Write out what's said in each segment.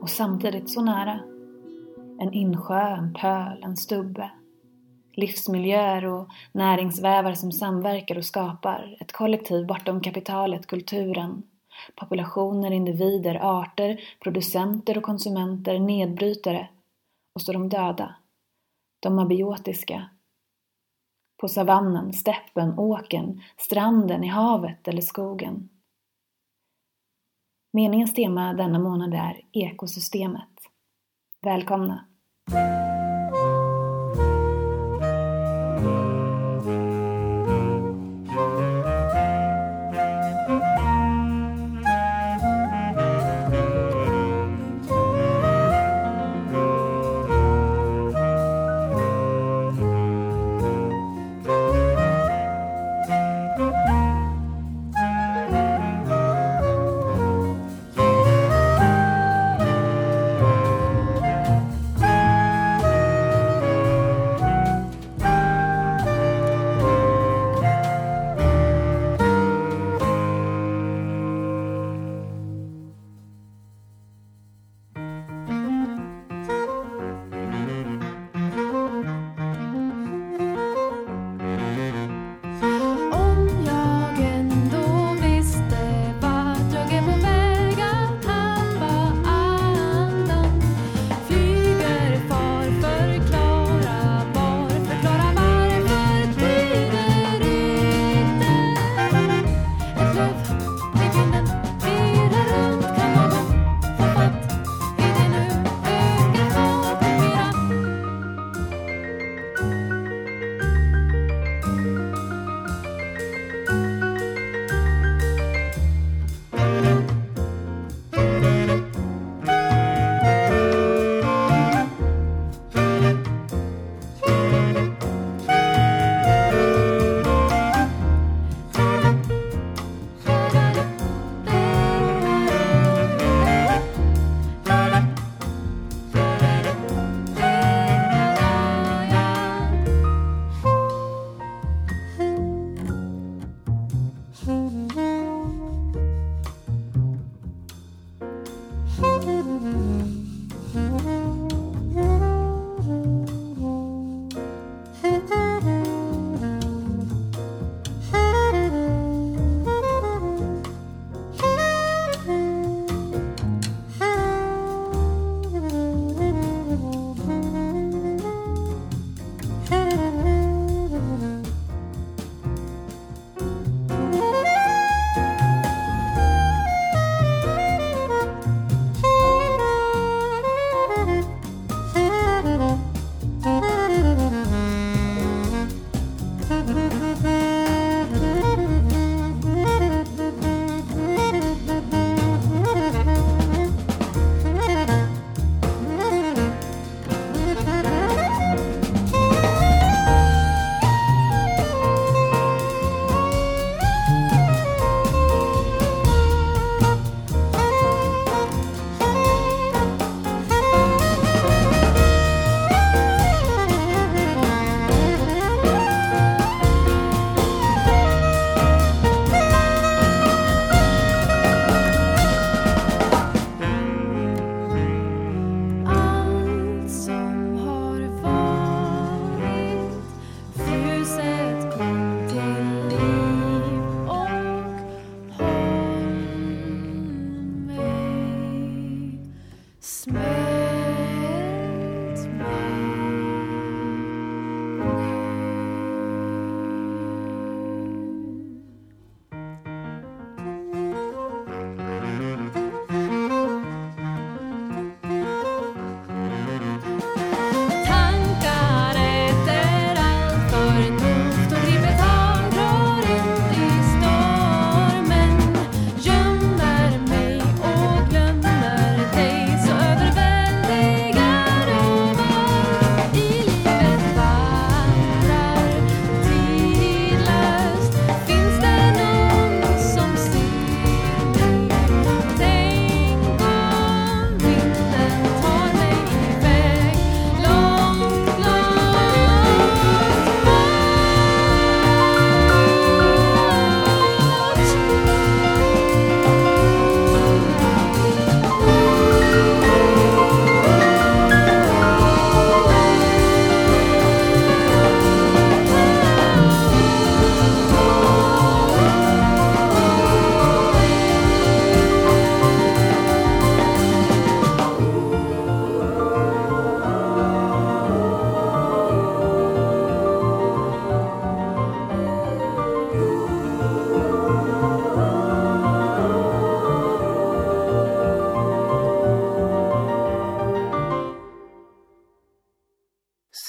och samtidigt så nära. En insjö, en pöl, en stubbe. Livsmiljöer och näringsvävar som samverkar och skapar ett kollektiv bortom kapitalet, kulturen. Populationer, individer, arter, producenter och konsumenter, nedbrytare. Och så de döda. De abiotiska. På savannen, steppen, åken, stranden, i havet eller skogen. Meningens tema denna månad är ekosystemet. Välkomna!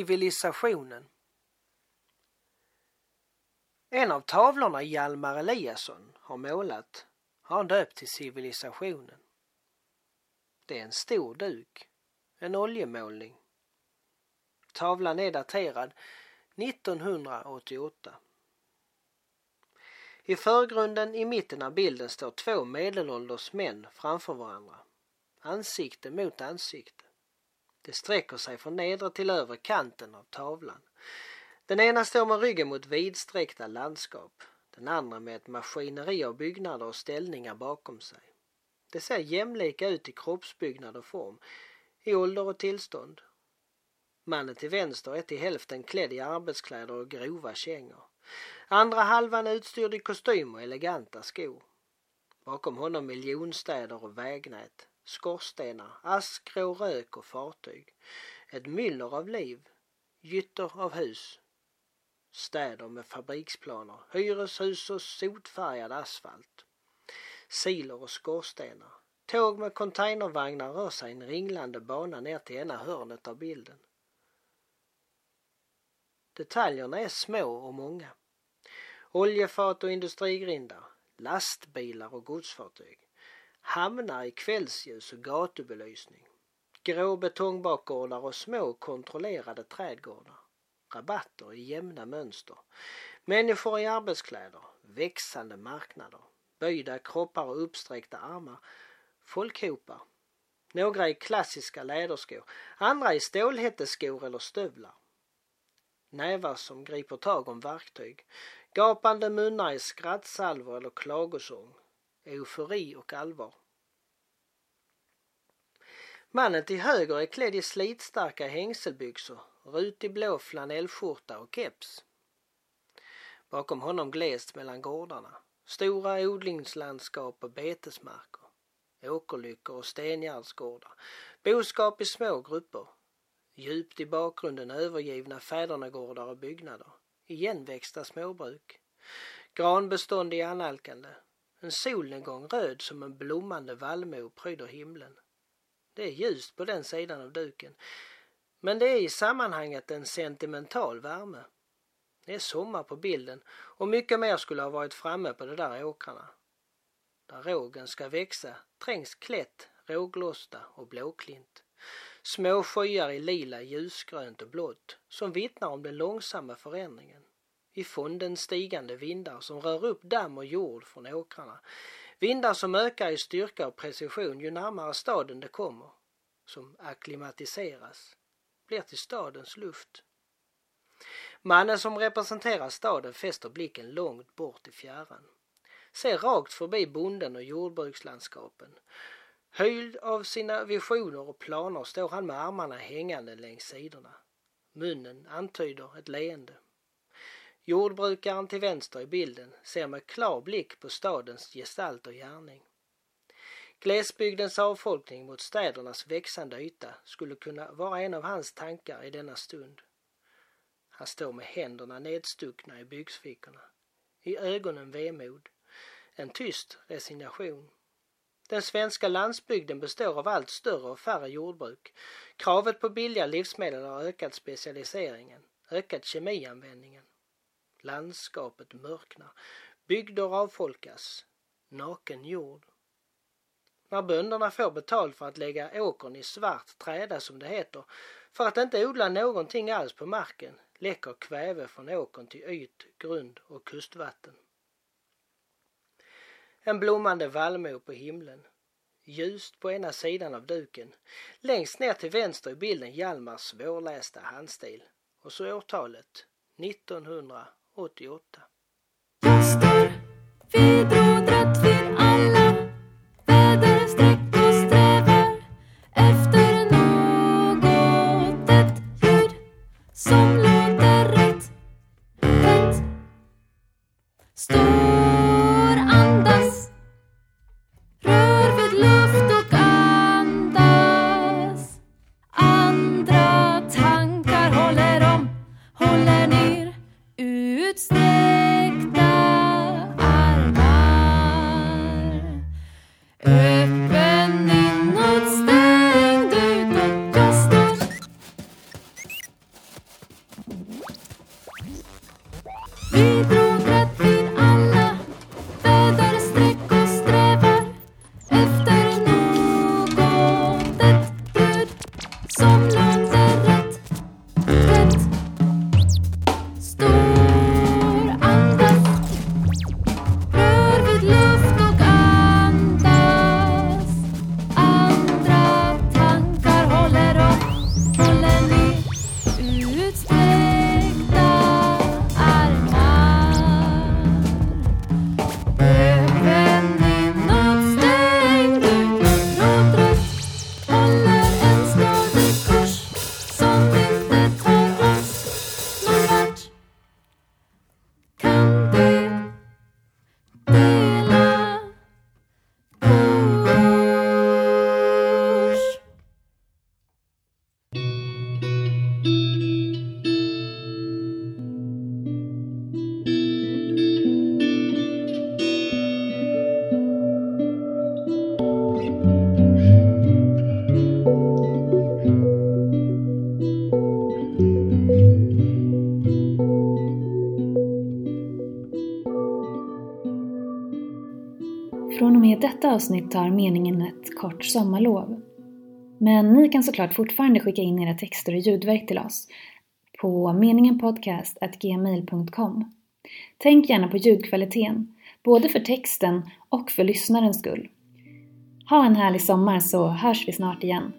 Civilisationen. En av tavlorna Hjalmar Eliasson har målat har han döpt till Civilisationen. Det är en stor duk, en oljemålning. Tavlan är daterad 1988. I förgrunden i mitten av bilden står två medelålders män framför varandra. Ansikte mot ansikte. Det sträcker sig från nedre till övre kanten av tavlan. Den ena står med ryggen mot vidsträckta landskap. Den andra med ett maskineri av byggnader och ställningar bakom sig. Det ser jämlika ut i kroppsbyggnad och form, i ålder och tillstånd. Mannen till vänster är till hälften klädd i arbetskläder och grova kängor. Andra halvan är utstyrd i kostym och eleganta skor. Bakom honom miljonstäder och vägnät, skorstenar, askgrå rök och fartyg. Ett myller av liv, gytter av hus. Städer med fabriksplaner, hyreshus och sotfärgad asfalt. Silor och skorstenar. Tåg med containervagnar rör sig i en ringlande bana ner till ena hörnet av bilden. Detaljerna är små och många. Oljefat och industrigrindar, lastbilar och godsfartyg, hamnar i kvällsljus och gatubelysning, grå betongbakgårdar och små kontrollerade trädgårdar, rabatter i jämna mönster, människor i arbetskläder, växande marknader, böjda kroppar och uppsträckta armar, folkhopar. Några i klassiska läderskor, andra i stålhätteskor eller stövlar. Nävar som griper tag om verktyg, Gapande munnar i skrattsalvor eller klagosång. Eufori och allvar. Mannen till höger är klädd i slitstarka hängselbyxor, rutig blå flanellskjorta och keps. Bakom honom glest mellan gårdarna. Stora odlingslandskap och betesmarker. Åkerlyckor och stengärdsgårdar. Boskap i små grupper. Djupt i bakgrunden övergivna fädernegårdar och byggnader igenväxta småbruk. Granbestånd i annalkande. En solnedgång röd som en blommande vallmo pryder himlen. Det är ljust på den sidan av duken. Men det är i sammanhanget en sentimental värme. Det är sommar på bilden och mycket mer skulle ha varit framme på de där åkrarna. Där rågen ska växa trängs klätt, råglosta och blåklint. Små skyar i lila, ljusgrönt och blått som vittnar om den långsamma förändringen. I fonden stigande vindar som rör upp damm och jord från åkrarna. Vindar som ökar i styrka och precision ju närmare staden det kommer. Som akklimatiseras. Blir till stadens luft. Mannen som representerar staden fäster blicken långt bort i fjärran. Ser rakt förbi bonden och jordbrukslandskapen. Höjd av sina visioner och planer står han med armarna hängande längs sidorna. Munnen antyder ett leende. Jordbrukaren till vänster i bilden ser med klar blick på stadens gestalt och gärning. Glesbygdens avfolkning mot städernas växande yta skulle kunna vara en av hans tankar i denna stund. Han står med händerna nedstuckna i byxfickorna. I ögonen vemod. En tyst resignation. Den svenska landsbygden består av allt större och färre jordbruk. Kravet på billiga livsmedel har ökat specialiseringen, ökat kemianvändningen. Landskapet mörknar. Bygder avfolkas. Naken jord. När bönderna får betalt för att lägga åkern i svart träda som det heter, för att inte odla någonting alls på marken, läcker kväve från åkern till yt, grund och kustvatten. En blommande vallmo på himlen. Ljust på ena sidan av duken. Längst ner till vänster i bilden Hjalmars svårlästa handstil. Och så årtalet 1900 88. it's there. Från och med detta avsnitt tar meningen ett kort sommarlov. Men ni kan såklart fortfarande skicka in era texter och ljudverk till oss på meningenpodcast.gmail.com. Tänk gärna på ljudkvaliteten, både för texten och för lyssnarens skull. Ha en härlig sommar så hörs vi snart igen.